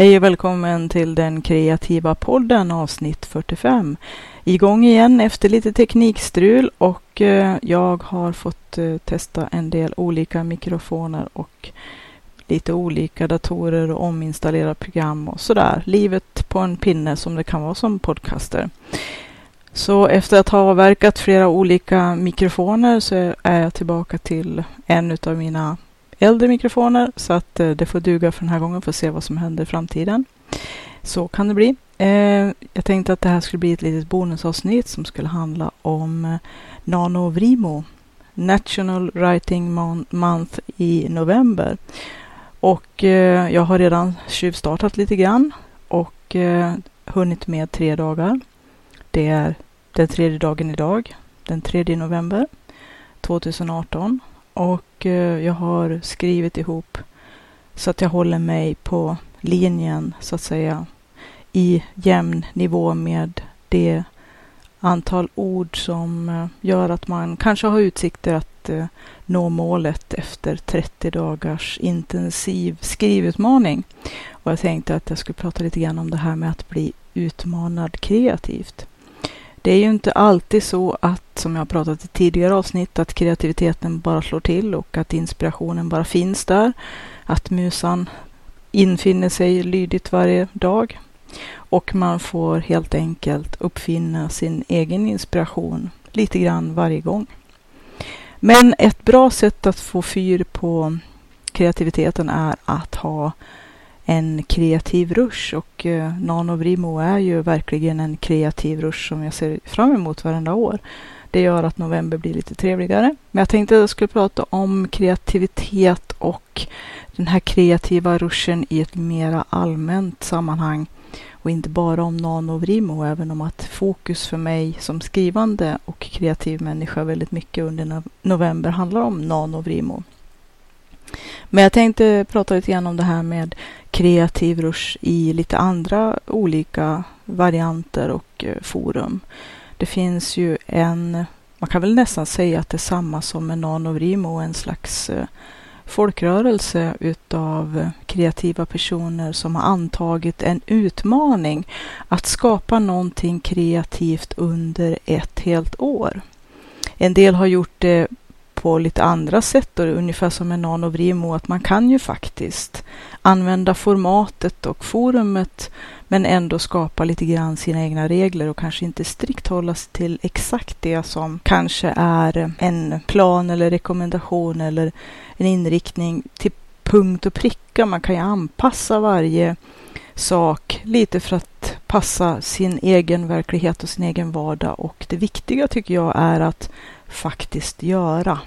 Hej och välkommen till den kreativa podden avsnitt 45. Igång igen efter lite teknikstrul och eh, jag har fått eh, testa en del olika mikrofoner och lite olika datorer och ominstallera program och sådär. Livet på en pinne som det kan vara som podcaster. Så efter att ha avverkat flera olika mikrofoner så är jag tillbaka till en av mina äldre mikrofoner så att eh, det får duga för den här gången. Får se vad som händer i framtiden. Så kan det bli. Eh, jag tänkte att det här skulle bli ett litet bonusavsnitt som skulle handla om eh, NanoVrimo, National Writing Month i november. Och eh, jag har redan tjuvstartat lite grann och eh, hunnit med tre dagar. Det är den tredje dagen idag, den 3 november 2018. Och eh, jag har skrivit ihop så att jag håller mig på linjen så att säga i jämn nivå med det antal ord som eh, gör att man kanske har utsikter att eh, nå målet efter 30 dagars intensiv skrivutmaning. Och jag tänkte att jag skulle prata lite grann om det här med att bli utmanad kreativt. Det är ju inte alltid så att, som jag pratat i tidigare avsnitt, att kreativiteten bara slår till och att inspirationen bara finns där. Att musan infinner sig lydigt varje dag. Och man får helt enkelt uppfinna sin egen inspiration lite grann varje gång. Men ett bra sätt att få fyr på kreativiteten är att ha en kreativ rush och eh, NanoVrimo är ju verkligen en kreativ rush som jag ser fram emot varenda år. Det gör att november blir lite trevligare. Men jag tänkte att jag skulle prata om kreativitet och den här kreativa ruschen i ett mera allmänt sammanhang och inte bara om NanoVrimo, även om att fokus för mig som skrivande och kreativ människa väldigt mycket under november handlar om NanoVrimo. Men jag tänkte prata lite grann om det här med kreativ rush i lite andra olika varianter och eh, forum. Det finns ju en, man kan väl nästan säga att det är samma som med nanovrimo, en slags eh, folkrörelse utav eh, kreativa personer som har antagit en utmaning att skapa någonting kreativt under ett helt år. En del har gjort det på lite andra sätt, och ungefär som en nanovrimo, att man kan ju faktiskt använda formatet och forumet men ändå skapa lite grann sina egna regler och kanske inte strikt hålla sig till exakt det som kanske är en plan eller rekommendation eller en inriktning till punkt och pricka. Man kan ju anpassa varje sak lite för att passa sin egen verklighet och sin egen vardag och det viktiga tycker jag är att faktiskt göra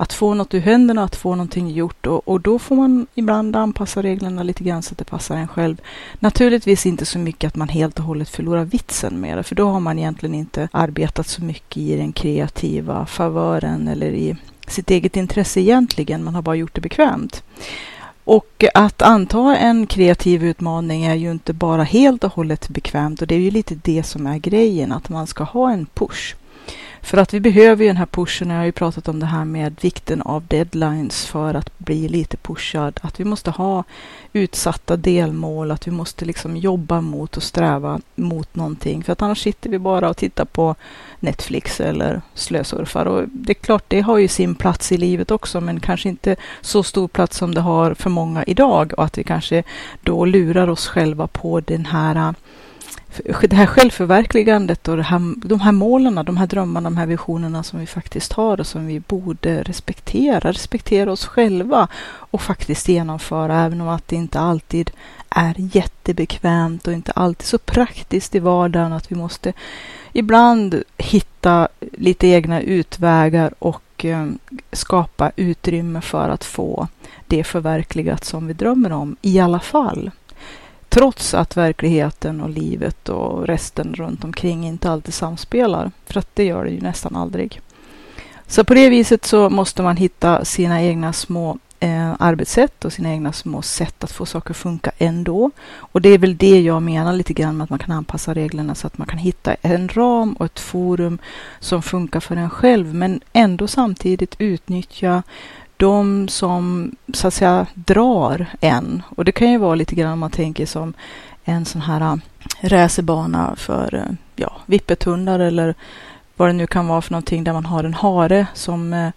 att få något ur händerna, att få någonting gjort och, och då får man ibland anpassa reglerna lite grann så att det passar en själv. Naturligtvis inte så mycket att man helt och hållet förlorar vitsen med det, för då har man egentligen inte arbetat så mycket i den kreativa favören eller i sitt eget intresse egentligen. Man har bara gjort det bekvämt. Och att anta en kreativ utmaning är ju inte bara helt och hållet bekvämt och det är ju lite det som är grejen, att man ska ha en push. För att vi behöver ju den här pushen. Jag har ju pratat om det här med vikten av deadlines för att bli lite pushad. Att vi måste ha utsatta delmål, att vi måste liksom jobba mot och sträva mot någonting. För att annars sitter vi bara och tittar på Netflix eller slösurfar. Och det är klart, det har ju sin plats i livet också, men kanske inte så stor plats som det har för många idag. Och att vi kanske då lurar oss själva på den här det här självförverkligandet och här, de här målen, de här drömmarna, de här visionerna som vi faktiskt har och som vi borde respektera, respektera oss själva och faktiskt genomföra, även om att det inte alltid är jättebekvämt och inte alltid så praktiskt i vardagen, att vi måste ibland hitta lite egna utvägar och eh, skapa utrymme för att få det förverkligat som vi drömmer om i alla fall. Trots att verkligheten och livet och resten runt omkring inte alltid samspelar. För att det gör det ju nästan aldrig. Så på det viset så måste man hitta sina egna små eh, arbetssätt och sina egna små sätt att få saker att funka ändå. Och det är väl det jag menar lite grann med att man kan anpassa reglerna så att man kan hitta en ram och ett forum som funkar för en själv men ändå samtidigt utnyttja de som så att säga drar en. Och det kan ju vara lite grann om man tänker som en sån här äh, racerbana för äh, ja, vippethundar eller vad det nu kan vara för någonting där man har en hare som, äh,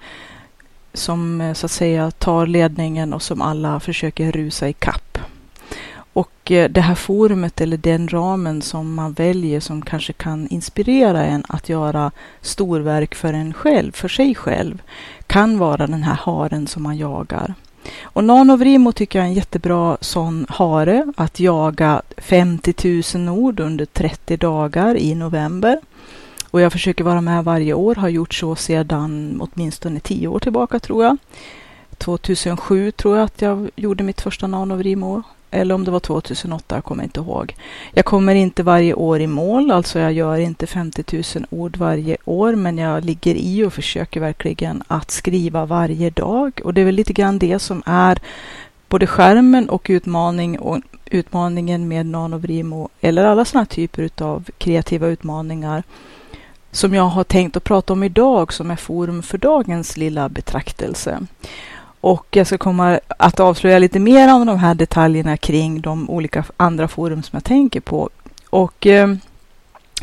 som så att säga tar ledningen och som alla försöker rusa i kapp. Och eh, det här forumet eller den ramen som man väljer som kanske kan inspirera en att göra storverk för en själv, för sig själv, kan vara den här haren som man jagar. Och Nanovrimo tycker jag är en jättebra sån hare att jaga 50 000 ord under 30 dagar i november. Och jag försöker vara med varje år, har gjort så sedan åtminstone 10 år tillbaka tror jag. 2007 tror jag att jag gjorde mitt första Nanovrimo eller om det var 2008, jag kommer inte ihåg. Jag kommer inte varje år i mål, alltså jag gör inte 50 000 ord varje år, men jag ligger i och försöker verkligen att skriva varje dag. Och det är väl lite grann det som är både skärmen och utmaning och utmaningen med Nanovrimo, eller alla sådana typer av kreativa utmaningar som jag har tänkt att prata om idag, som är forum för dagens lilla betraktelse. Och jag ska komma att avslöja lite mer om de här detaljerna kring de olika andra forum som jag tänker på. Och eh,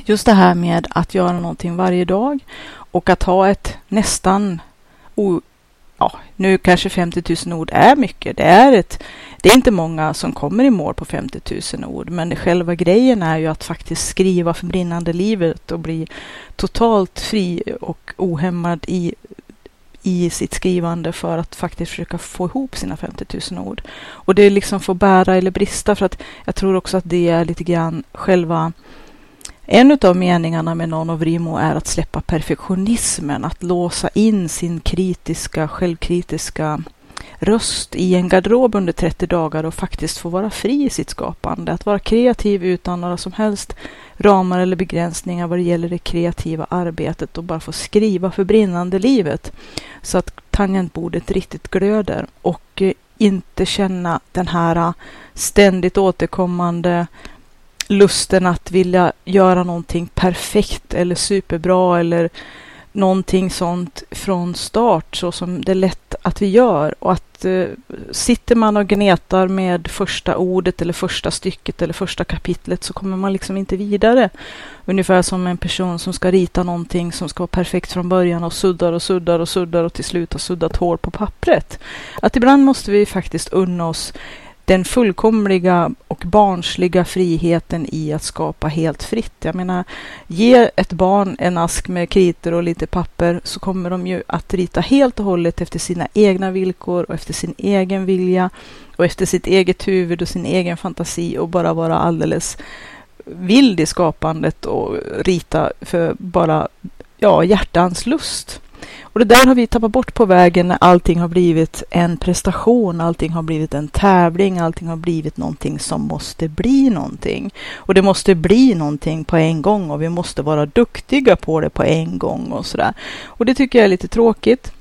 just det här med att göra någonting varje dag och att ha ett nästan o, ja, nu kanske 50 000 ord är mycket. Det är, ett, det är inte många som kommer i mål på 50 000 ord, men själva grejen är ju att faktiskt skriva för brinnande livet och bli totalt fri och ohämmad i i sitt skrivande för att faktiskt försöka få ihop sina 50 000 ord. Och det är liksom få bära eller brista för att jag tror också att det är lite grann själva en av meningarna med Nonovrimo är att släppa perfektionismen, att låsa in sin kritiska, självkritiska röst i en garderob under 30 dagar och faktiskt få vara fri i sitt skapande. Att vara kreativ utan några som helst ramar eller begränsningar vad det gäller det kreativa arbetet och bara få skriva för brinnande livet så att tangentbordet riktigt glöder och eh, inte känna den här eh, ständigt återkommande lusten att vilja göra någonting perfekt eller superbra eller någonting sånt från start så som det lätt att vi gör och att eh, sitter man och gnetar med första ordet eller första stycket eller första kapitlet så kommer man liksom inte vidare. Ungefär som en person som ska rita någonting som ska vara perfekt från början och suddar och suddar och suddar och till slut har suddat hål på pappret. Att ibland måste vi faktiskt unna oss den fullkomliga och barnsliga friheten i att skapa helt fritt. Jag menar, ge ett barn en ask med kritor och lite papper så kommer de ju att rita helt och hållet efter sina egna villkor och efter sin egen vilja och efter sitt eget huvud och sin egen fantasi och bara vara alldeles vild i skapandet och rita för bara ja, hjärtans lust. Och det där har vi tappat bort på vägen när allting har blivit en prestation, allting har blivit en tävling, allting har blivit någonting som måste bli någonting. Och det måste bli någonting på en gång och vi måste vara duktiga på det på en gång och sådär. Och det tycker jag är lite tråkigt.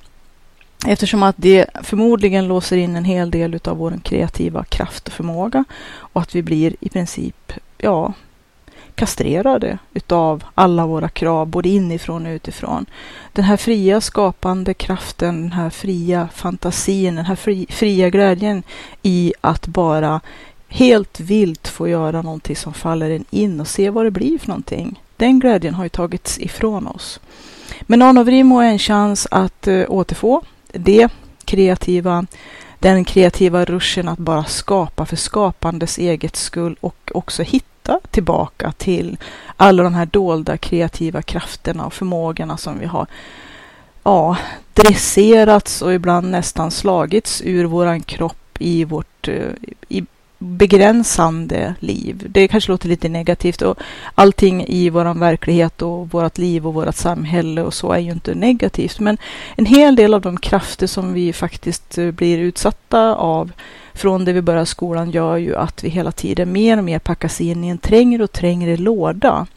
Eftersom att det förmodligen låser in en hel del av vår kreativa kraft och förmåga och att vi blir i princip, ja, kastrerade utav alla våra krav, både inifrån och utifrån. Den här fria skapande kraften, den här fria fantasin, den här fri, fria glädjen i att bara helt vilt få göra någonting som faller en in och se vad det blir för någonting. Den glädjen har ju tagits ifrån oss. Men Anovrimo är en chans att uh, återfå det kreativa, den kreativa ruschen att bara skapa för skapandes eget skull och också hitta hitta tillbaka till alla de här dolda kreativa krafterna och förmågorna som vi har ja, dresserats och ibland nästan slagits ur våran kropp i vårt eh, i begränsande liv. Det kanske låter lite negativt och allting i våran verklighet och vårt liv och vårt samhälle och så är ju inte negativt. Men en hel del av de krafter som vi faktiskt eh, blir utsatta av från det vi börjar skolan gör ju att vi hela tiden mer och mer packas in i en trängre och trängre låda.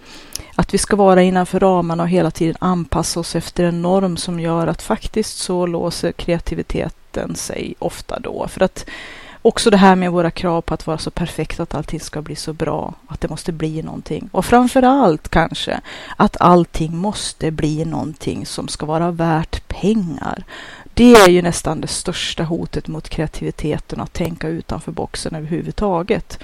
Att vi ska vara innanför ramarna och hela tiden anpassa oss efter en norm som gör att faktiskt så låser kreativiteten sig ofta då. För att också det här med våra krav på att vara så perfekt att allting ska bli så bra, att det måste bli någonting. Och framför allt kanske att allting måste bli någonting som ska vara värt pengar det är ju nästan det största hotet mot kreativiteten, att tänka utanför boxen överhuvudtaget.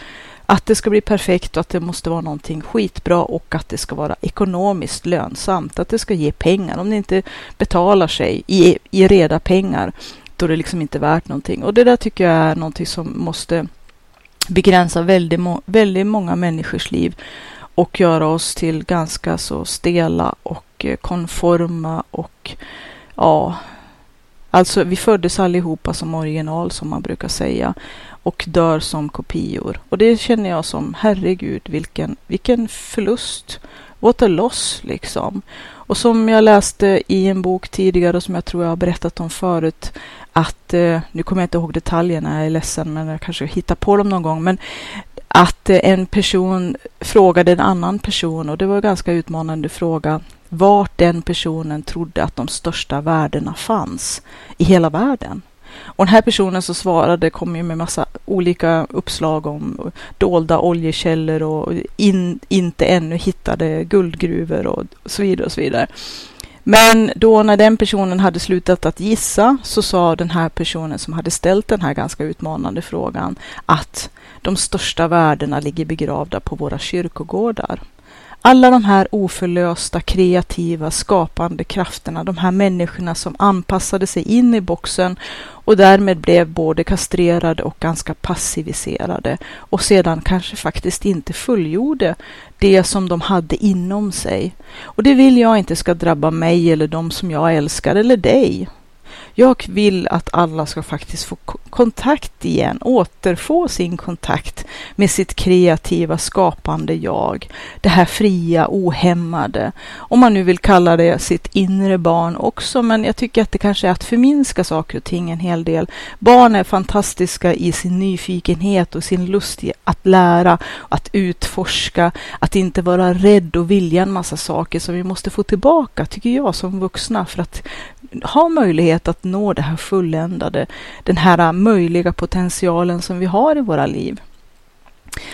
Att det ska bli perfekt och att det måste vara någonting skitbra och att det ska vara ekonomiskt lönsamt, att det ska ge pengar. Om det inte betalar sig i, i reda pengar, då är det liksom inte värt någonting. Och det där tycker jag är någonting som måste begränsa väldigt, må väldigt många människors liv och göra oss till ganska så stela och eh, konforma och ja, alltså vi föddes allihopa som original som man brukar säga och dör som kopior. Och det känner jag som herregud vilken, vilken förlust. What a loss liksom. Och som jag läste i en bok tidigare och som jag tror jag har berättat om förut att, eh, nu kommer jag inte ihåg detaljerna, jag är ledsen men jag kanske hittar på dem någon gång, men att eh, en person frågade en annan person och det var en ganska utmanande fråga vart den personen trodde att de största värdena fanns i hela världen. Och den här personen som svarade kom ju med massa olika uppslag om dolda oljekällor och in, inte ännu hittade guldgruvor och så vidare och så vidare. Men då när den personen hade slutat att gissa så sa den här personen som hade ställt den här ganska utmanande frågan att de största värdena ligger begravda på våra kyrkogårdar. Alla de här oförlösta, kreativa, skapande krafterna, de här människorna som anpassade sig in i boxen och därmed blev både kastrerade och ganska passiviserade och sedan kanske faktiskt inte fullgjorde det som de hade inom sig. Och det vill jag inte ska drabba mig eller de som jag älskar eller dig. Jag vill att alla ska faktiskt få kontakt igen, återfå sin kontakt med sitt kreativa skapande jag. Det här fria, ohämmade. Om man nu vill kalla det sitt inre barn också, men jag tycker att det kanske är att förminska saker och ting en hel del. Barn är fantastiska i sin nyfikenhet och sin lust att lära, att utforska, att inte vara rädd och vilja en massa saker som vi måste få tillbaka, tycker jag, som vuxna för att ha möjlighet att nå det här fulländade, den här möjliga potentialen som vi har i våra liv.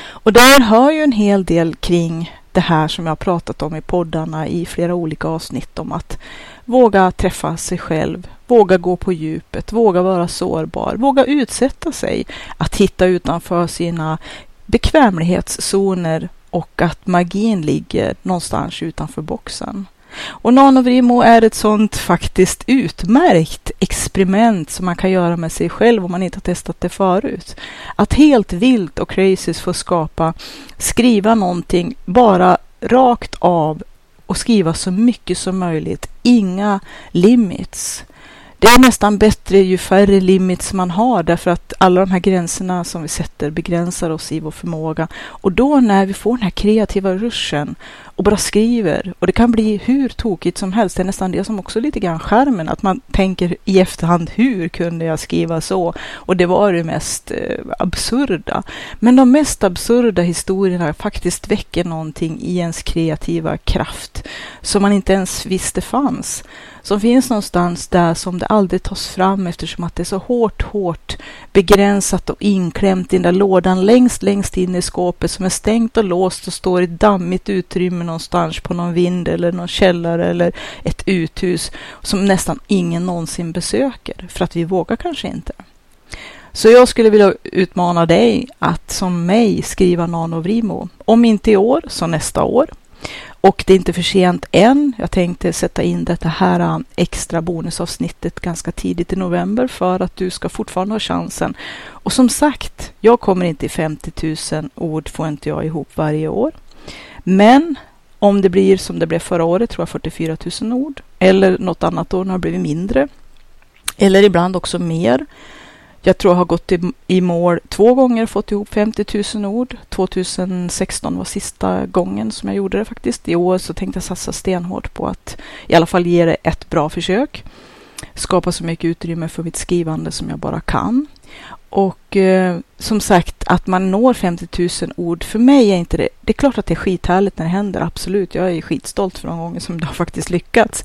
Och där hör ju en hel del kring det här som jag har pratat om i poddarna i flera olika avsnitt om att våga träffa sig själv, våga gå på djupet, våga vara sårbar, våga utsätta sig, att hitta utanför sina bekvämlighetszoner och att magin ligger någonstans utanför boxen. Och Nanovrimo är ett sånt faktiskt utmärkt experiment som man kan göra med sig själv om man inte har testat det förut. Att helt vilt och crazy få skapa, skriva någonting bara rakt av och skriva så mycket som möjligt. Inga limits. Det är nästan bättre ju färre limits man har därför att alla de här gränserna som vi sätter begränsar oss i vår förmåga. Och då när vi får den här kreativa ruschen och bara skriver och det kan bli hur tokigt som helst. Det är nästan det som också är lite grann skärmen, att man tänker i efterhand hur kunde jag skriva så? Och det var det mest eh, absurda. Men de mest absurda historierna faktiskt väcker någonting i ens kreativa kraft som man inte ens visste fanns som finns någonstans där som det aldrig tas fram eftersom att det är så hårt, hårt begränsat och inklämt i den där lådan längst, längst in i skåpet som är stängt och låst och står i ett dammigt utrymme någonstans på någon vind eller någon källare eller ett uthus som nästan ingen någonsin besöker för att vi vågar kanske inte. Så jag skulle vilja utmana dig att som mig skriva Nanovrimo. Om inte i år så nästa år. Och det är inte för sent än. Jag tänkte sätta in det här extra bonusavsnittet ganska tidigt i november för att du ska fortfarande ha chansen. Och som sagt, jag kommer inte i 50 000 ord får inte jag ihop varje år. Men om det blir som det blev förra året, tror jag 44 000 ord, eller något annat år när det blivit mindre, eller ibland också mer, jag tror jag har gått i, i mål två gånger, fått ihop 50 000 ord. 2016 var sista gången som jag gjorde det faktiskt. I år så tänkte jag satsa stenhårt på att i alla fall ge det ett bra försök. Skapa så mycket utrymme för mitt skrivande som jag bara kan. Och eh, som sagt, att man når 50 000 ord, för mig är inte det... Det är klart att det är skithärligt när det händer, absolut. Jag är skitstolt för de gånger som det har faktiskt lyckats.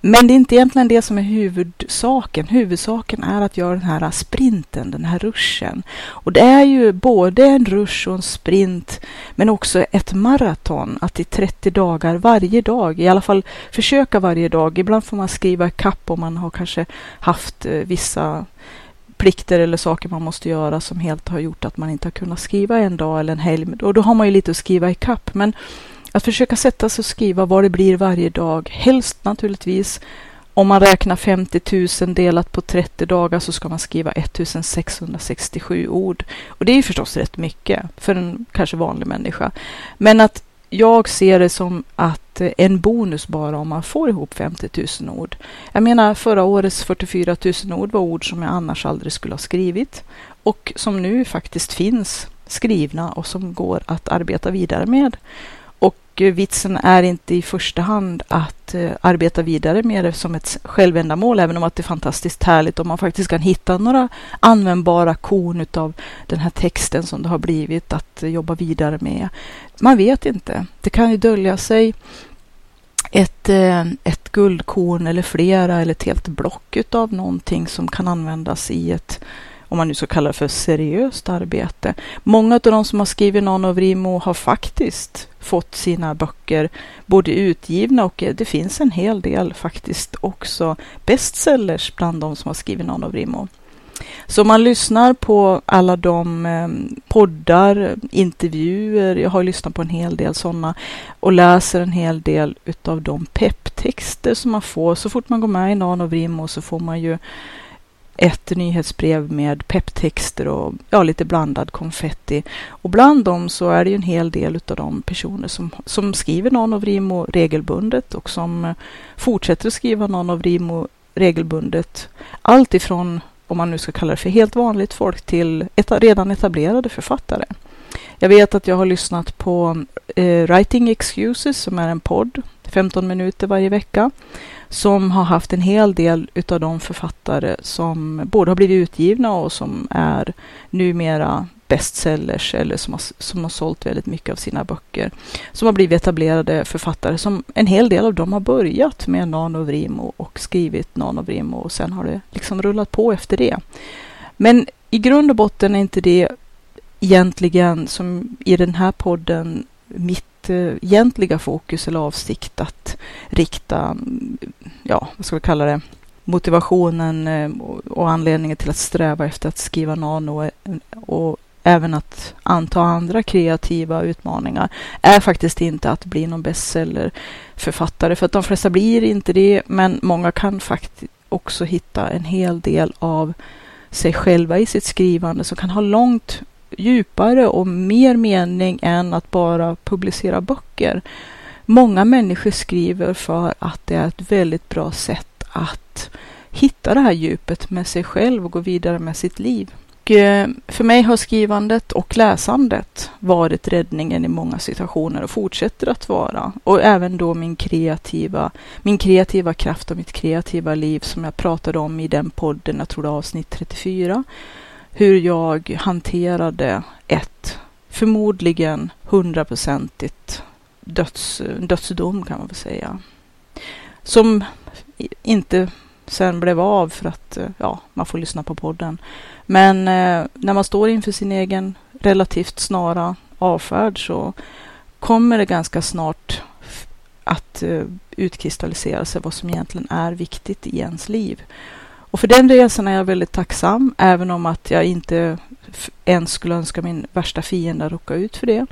Men det är inte egentligen det som är huvudsaken. Huvudsaken är att göra den här sprinten, den här ruschen. Och det är ju både en rush och en sprint, Men också ett maraton, att i 30 dagar varje dag, i alla fall försöka varje dag. Ibland får man skriva kapp om man har kanske haft eh, vissa plikter eller saker man måste göra som helt har gjort att man inte har kunnat skriva en dag eller en helg. Och då har man ju lite att skriva i kapp. Men att försöka sätta sig och skriva vad det blir varje dag, helst naturligtvis om man räknar 50 000 delat på 30 dagar så ska man skriva 1667 ord. Och det är ju förstås rätt mycket för en kanske vanlig människa. Men att jag ser det som att en bonus bara om man får ihop 50 000 ord. Jag menar förra årets 44 000 ord var ord som jag annars aldrig skulle ha skrivit och som nu faktiskt finns skrivna och som går att arbeta vidare med. Eh, vitsen är inte i första hand att eh, arbeta vidare med det som ett självändamål, även om att det är fantastiskt härligt om man faktiskt kan hitta några användbara korn av den här texten som det har blivit att eh, jobba vidare med. Man vet inte. Det kan ju dölja sig ett, eh, ett guldkorn eller flera eller ett helt block utav någonting som kan användas i ett om man nu ska kalla det för seriöst arbete. Många av de som har skrivit Rimo har faktiskt fått sina böcker både utgivna och eh, det finns en hel del faktiskt också bestsellers bland de som har skrivit Rimo. Så man lyssnar på alla de eh, poddar, intervjuer, jag har lyssnat på en hel del sådana och läser en hel del utav de pepptexter som man får. Så fort man går med i Nanovrimo så får man ju ett nyhetsbrev med pepptexter och ja, lite blandad konfetti. Och bland dem så är det ju en hel del av de personer som, som skriver Nanovrimo regelbundet och som eh, fortsätter att skriva Nanovrimo regelbundet. Allt ifrån, om man nu ska kalla det för helt vanligt folk, till eta redan etablerade författare. Jag vet att jag har lyssnat på eh, Writing Excuses som är en podd, 15 minuter varje vecka som har haft en hel del utav de författare som både har blivit utgivna och som är numera bestsellers eller som har, som har sålt väldigt mycket av sina böcker. Som har blivit etablerade författare som en hel del av dem har börjat med Nanovrimo och skrivit Nanovrimo och sen har det liksom rullat på efter det. Men i grund och botten är inte det egentligen som i den här podden mitt Eh, egentliga fokus eller avsikt att rikta, ja, vad ska vi kalla det, motivationen eh, och anledningen till att sträva efter att skriva nano och även att anta andra kreativa utmaningar är faktiskt inte att bli någon bestsellerförfattare, för att de flesta blir inte det, men många kan faktiskt också hitta en hel del av sig själva i sitt skrivande som kan ha långt djupare och mer mening än att bara publicera böcker. Många människor skriver för att det är ett väldigt bra sätt att hitta det här djupet med sig själv och gå vidare med sitt liv. Och eh, för mig har skrivandet och läsandet varit räddningen i många situationer och fortsätter att vara. Och även då min kreativa, min kreativa kraft och mitt kreativa liv som jag pratade om i den podden, jag tror det avsnitt 34 hur jag hanterade ett förmodligen hundraprocentigt döds, dödsdom kan man väl säga. Som inte sen blev av för att eh, ja, man får lyssna på podden. Men eh, när man står inför sin egen relativt snara avfärd så kommer det ganska snart att eh, utkristallisera sig vad som egentligen är viktigt i ens liv. Och för den resan är jag väldigt tacksam, även om att jag inte ens skulle önska min värsta fiende att råka ut för det.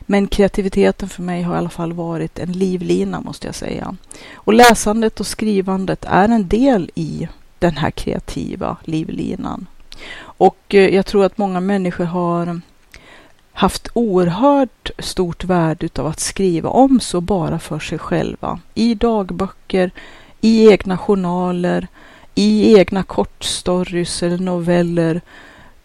Men kreativiteten för mig har i alla fall varit en livlina, måste jag säga. Och läsandet och skrivandet är en del i den här kreativa livlinan. Och eh, jag tror att många människor har haft oerhört stort värde av att skriva om så bara för sig själva. I dagböcker, i egna journaler, i egna kortstories eller noveller,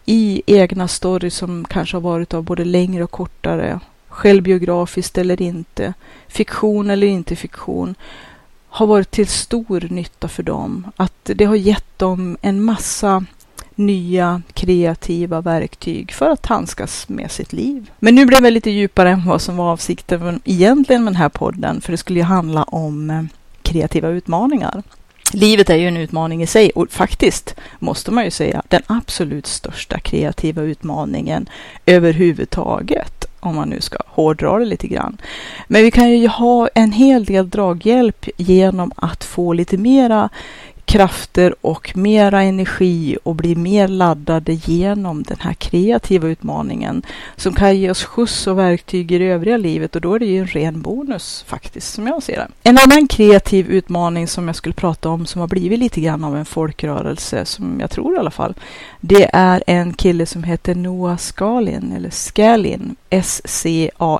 i egna stories som kanske har varit av både längre och kortare, självbiografiskt eller inte, fiktion eller inte fiktion, har varit till stor nytta för dem. Att det har gett dem en massa nya kreativa verktyg för att handskas med sitt liv. Men nu blev jag lite djupare än vad som var avsikten egentligen med den här podden, för det skulle ju handla om eh, kreativa utmaningar. Livet är ju en utmaning i sig och faktiskt måste man ju säga den absolut största kreativa utmaningen överhuvudtaget om man nu ska hårdra det lite grann. Men vi kan ju ha en hel del draghjälp genom att få lite mera krafter och mera energi och bli mer laddade genom den här kreativa utmaningen som kan ge oss skjuts och verktyg i det övriga livet och då är det ju en ren bonus faktiskt som jag ser det. En annan kreativ utmaning som jag skulle prata om som har blivit lite grann av en folkrörelse som jag tror i alla fall. Det är en kille som heter Noah Skalin eller Skalin S-C-A-L-I-N.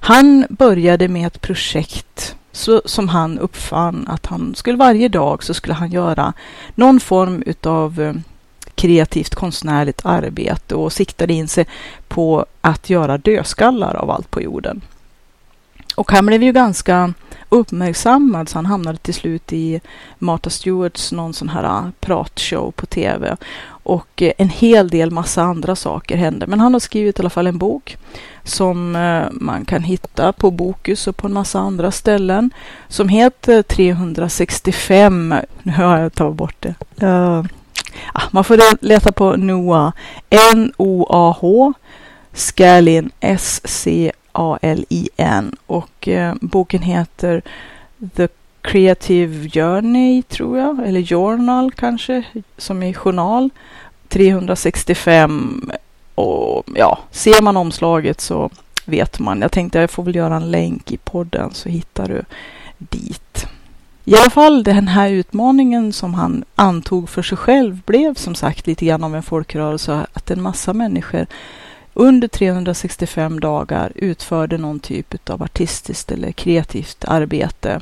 Han började med ett projekt så, som han uppfann att han skulle varje dag så skulle han göra någon form utav eh, kreativt konstnärligt arbete och siktade in sig på att göra dödskallar av allt på jorden. Och han blev ju ganska uppmärksammad så han hamnade till slut i Martha Stewarts någon sån här ah, pratshow på tv. Och eh, en hel del massa andra saker hände. Men han har skrivit i alla fall en bok som eh, man kan hitta på Bokus och på en massa andra ställen som heter 365. Nu har jag tagit bort det. Uh, man får leta på Noah. N-O-A-H. Scalin. S-C-A-L-I-N. Och uh, boken heter The Creative Journey, tror jag. Eller Journal kanske, som är journal. 365 och ja, ser man omslaget så vet man. Jag tänkte jag får väl göra en länk i podden så hittar du dit. I alla fall den här utmaningen som han antog för sig själv blev som sagt lite grann av en folkrörelse. Att en massa människor under 365 dagar utförde någon typ av artistiskt eller kreativt arbete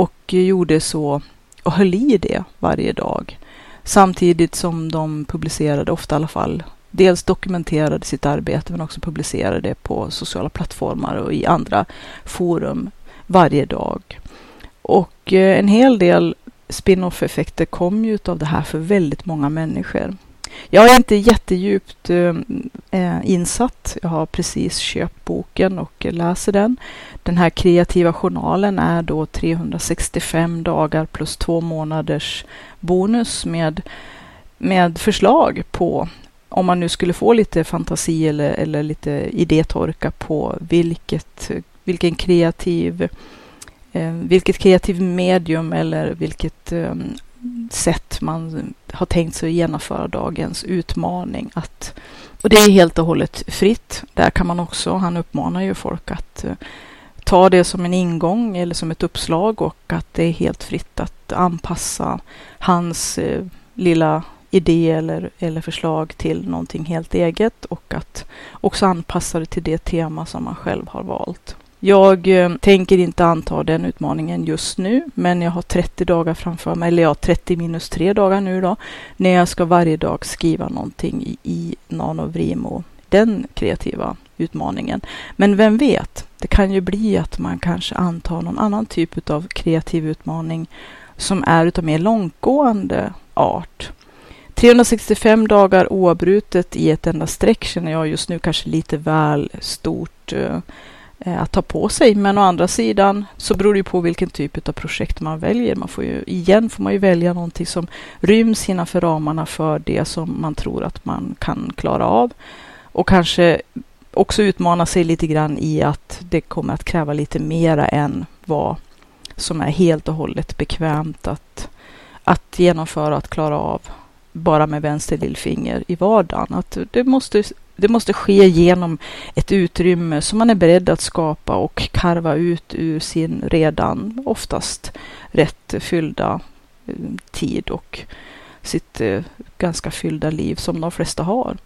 och gjorde så och höll i det varje dag. Samtidigt som de publicerade, ofta i alla fall, dels dokumenterade sitt arbete men också publicerade det på sociala plattformar och i andra forum varje dag. Och eh, en hel del spin-off effekter kom ju av det här för väldigt många människor. Jag är inte jättedjupt eh, eh, insatt. Jag har precis köpt boken och läser den. Den här kreativa journalen är då 365 dagar plus två månaders bonus med, med förslag på om man nu skulle få lite fantasi eller, eller lite idétorka på vilket, vilken kreativ, eh, vilket kreativ medium eller vilket eh, sätt man har tänkt sig att genomföra dagens utmaning. Att, och det är helt och hållet fritt. Där kan man också, han uppmanar ju folk att eh, ta det som en ingång eller som ett uppslag och att det är helt fritt att anpassa hans eh, lilla idé eller, eller förslag till någonting helt eget och att också anpassa det till det tema som man själv har valt. Jag eh, tänker inte anta den utmaningen just nu, men jag har 30 dagar framför mig, eller ja, 30 minus 3 dagar nu då, när jag ska varje dag skriva någonting i, i Nanovrimo, den kreativa utmaningen. Men vem vet, det kan ju bli att man kanske antar någon annan typ av kreativ utmaning som är utav mer långtgående art. 365 dagar oavbrutet i ett enda streck känner jag just nu kanske lite väl stort uh, Eh, att ta på sig. Men å andra sidan så beror det ju på vilken typ av projekt man väljer. Man får ju, igen får man ju välja någonting som ryms innanför ramarna för det som man tror att man kan klara av. Och kanske också utmana sig lite grann i att det kommer att kräva lite mera än vad som är helt och hållet bekvämt att, att genomföra, att klara av bara med vänster lillfinger i vardagen. Att det, måste, det måste ske genom ett utrymme som man är beredd att skapa och karva ut ur sin redan oftast rätt fyllda eh, tid och sitt eh, ganska fyllda liv som de flesta har.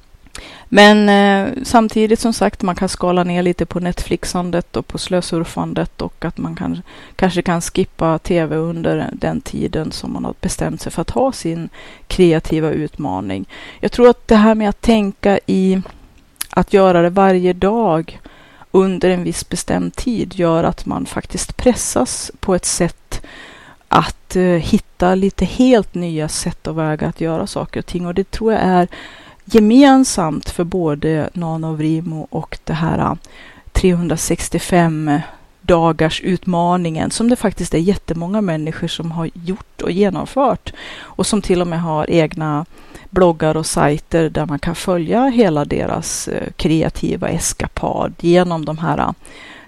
Men eh, samtidigt som sagt, man kan skala ner lite på Netflixandet och på slösurfandet och att man kan, kanske kan skippa tv under den tiden som man har bestämt sig för att ha sin kreativa utmaning. Jag tror att det här med att tänka i att göra det varje dag under en viss bestämd tid gör att man faktiskt pressas på ett sätt att eh, hitta lite helt nya sätt och vägar att göra saker och ting. Och det tror jag är gemensamt för både Nanovrimo och det här eh, 365 dagars utmaningen som det faktiskt är jättemånga människor som har gjort och genomfört och som till och med har egna bloggar och sajter där man kan följa hela deras eh, kreativa eskapad genom de här eh,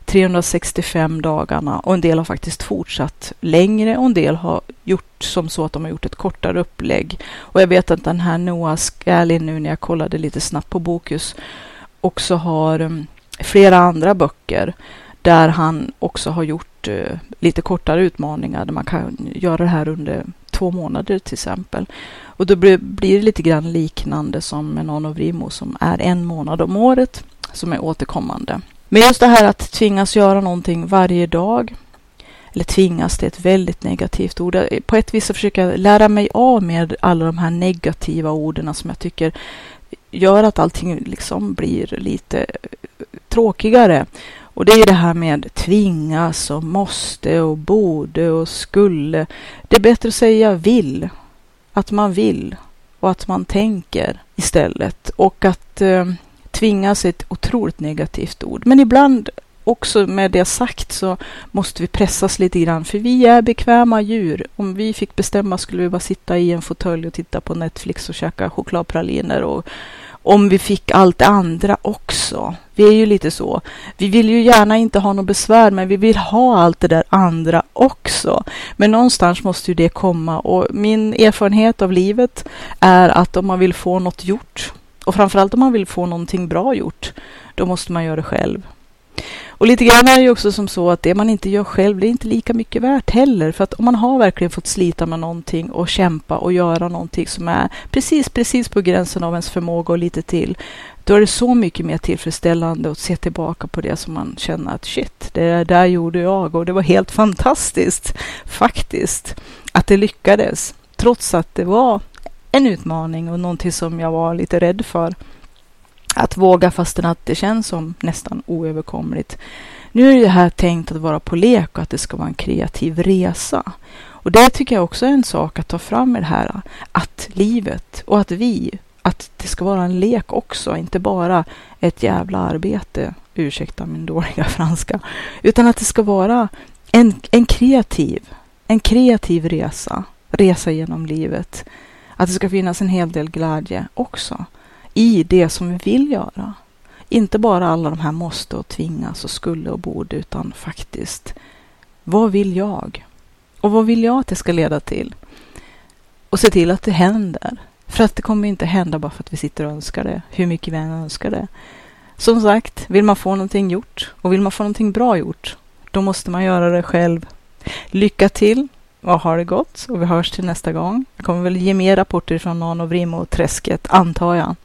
365 dagarna och en del har faktiskt fortsatt längre och en del har gjort som så att de har gjort ett kortare upplägg. Och jag vet att den här Noah Scalin nu när jag kollade lite snabbt på Bokus också har mm, flera andra böcker där han också har gjort eh, lite kortare utmaningar där man kan göra det här under två månader till exempel. Och då blir, blir det lite grann liknande som med Nanovrimo som är en månad om året som är återkommande. Men just det här att tvingas göra någonting varje dag, eller tvingas, det är ett väldigt negativt ord. På ett vis så försöker jag lära mig av med alla de här negativa orden som jag tycker gör att allting liksom blir lite tråkigare. Och det är det här med tvingas och måste och borde och skulle. Det är bättre att säga vill. Att man vill och att man tänker istället. Och att eh, tvingas är ett otroligt negativt ord. Men ibland också med det sagt så måste vi pressas lite grann, för vi är bekväma djur. Om vi fick bestämma skulle vi bara sitta i en fåtölj och titta på Netflix och käka chokladpraliner och om vi fick allt det andra också. Vi är ju lite så. Vi vill ju gärna inte ha något besvär, men vi vill ha allt det där andra också. Men någonstans måste ju det komma och min erfarenhet av livet är att om man vill få något gjort och framförallt om man vill få någonting bra gjort, då måste man göra det själv. Och lite grann är det ju också som så att det man inte gör själv, det är inte lika mycket värt heller. För att om man har verkligen fått slita med någonting och kämpa och göra någonting som är precis, precis på gränsen av ens förmåga och lite till, då är det så mycket mer tillfredsställande att se tillbaka på det som man känner att shit, det där gjorde jag och det var helt fantastiskt faktiskt att det lyckades. Trots att det var en utmaning och någonting som jag var lite rädd för. Att våga fastän att det känns som nästan oöverkomligt. Nu är det här tänkt att vara på lek och att det ska vara en kreativ resa. Och det tycker jag också är en sak att ta fram i det här. Att livet och att vi, att det ska vara en lek också, inte bara ett jävla arbete. Ursäkta min dåliga franska. Utan att det ska vara en, en kreativ, en kreativ resa. Resa genom livet att det ska finnas en hel del glädje också i det som vi vill göra. Inte bara alla de här måste och tvingas och skulle och borde, utan faktiskt vad vill jag? Och vad vill jag att det ska leda till? Och se till att det händer. För att det kommer inte hända bara för att vi sitter och önskar det, hur mycket vi än önskar det. Som sagt, vill man få någonting gjort och vill man få någonting bra gjort, då måste man göra det själv. Lycka till och ha det gott och vi hörs till nästa gång. Jag kommer väl ge mer rapporter från Nanovrimo-träsket, antar jag.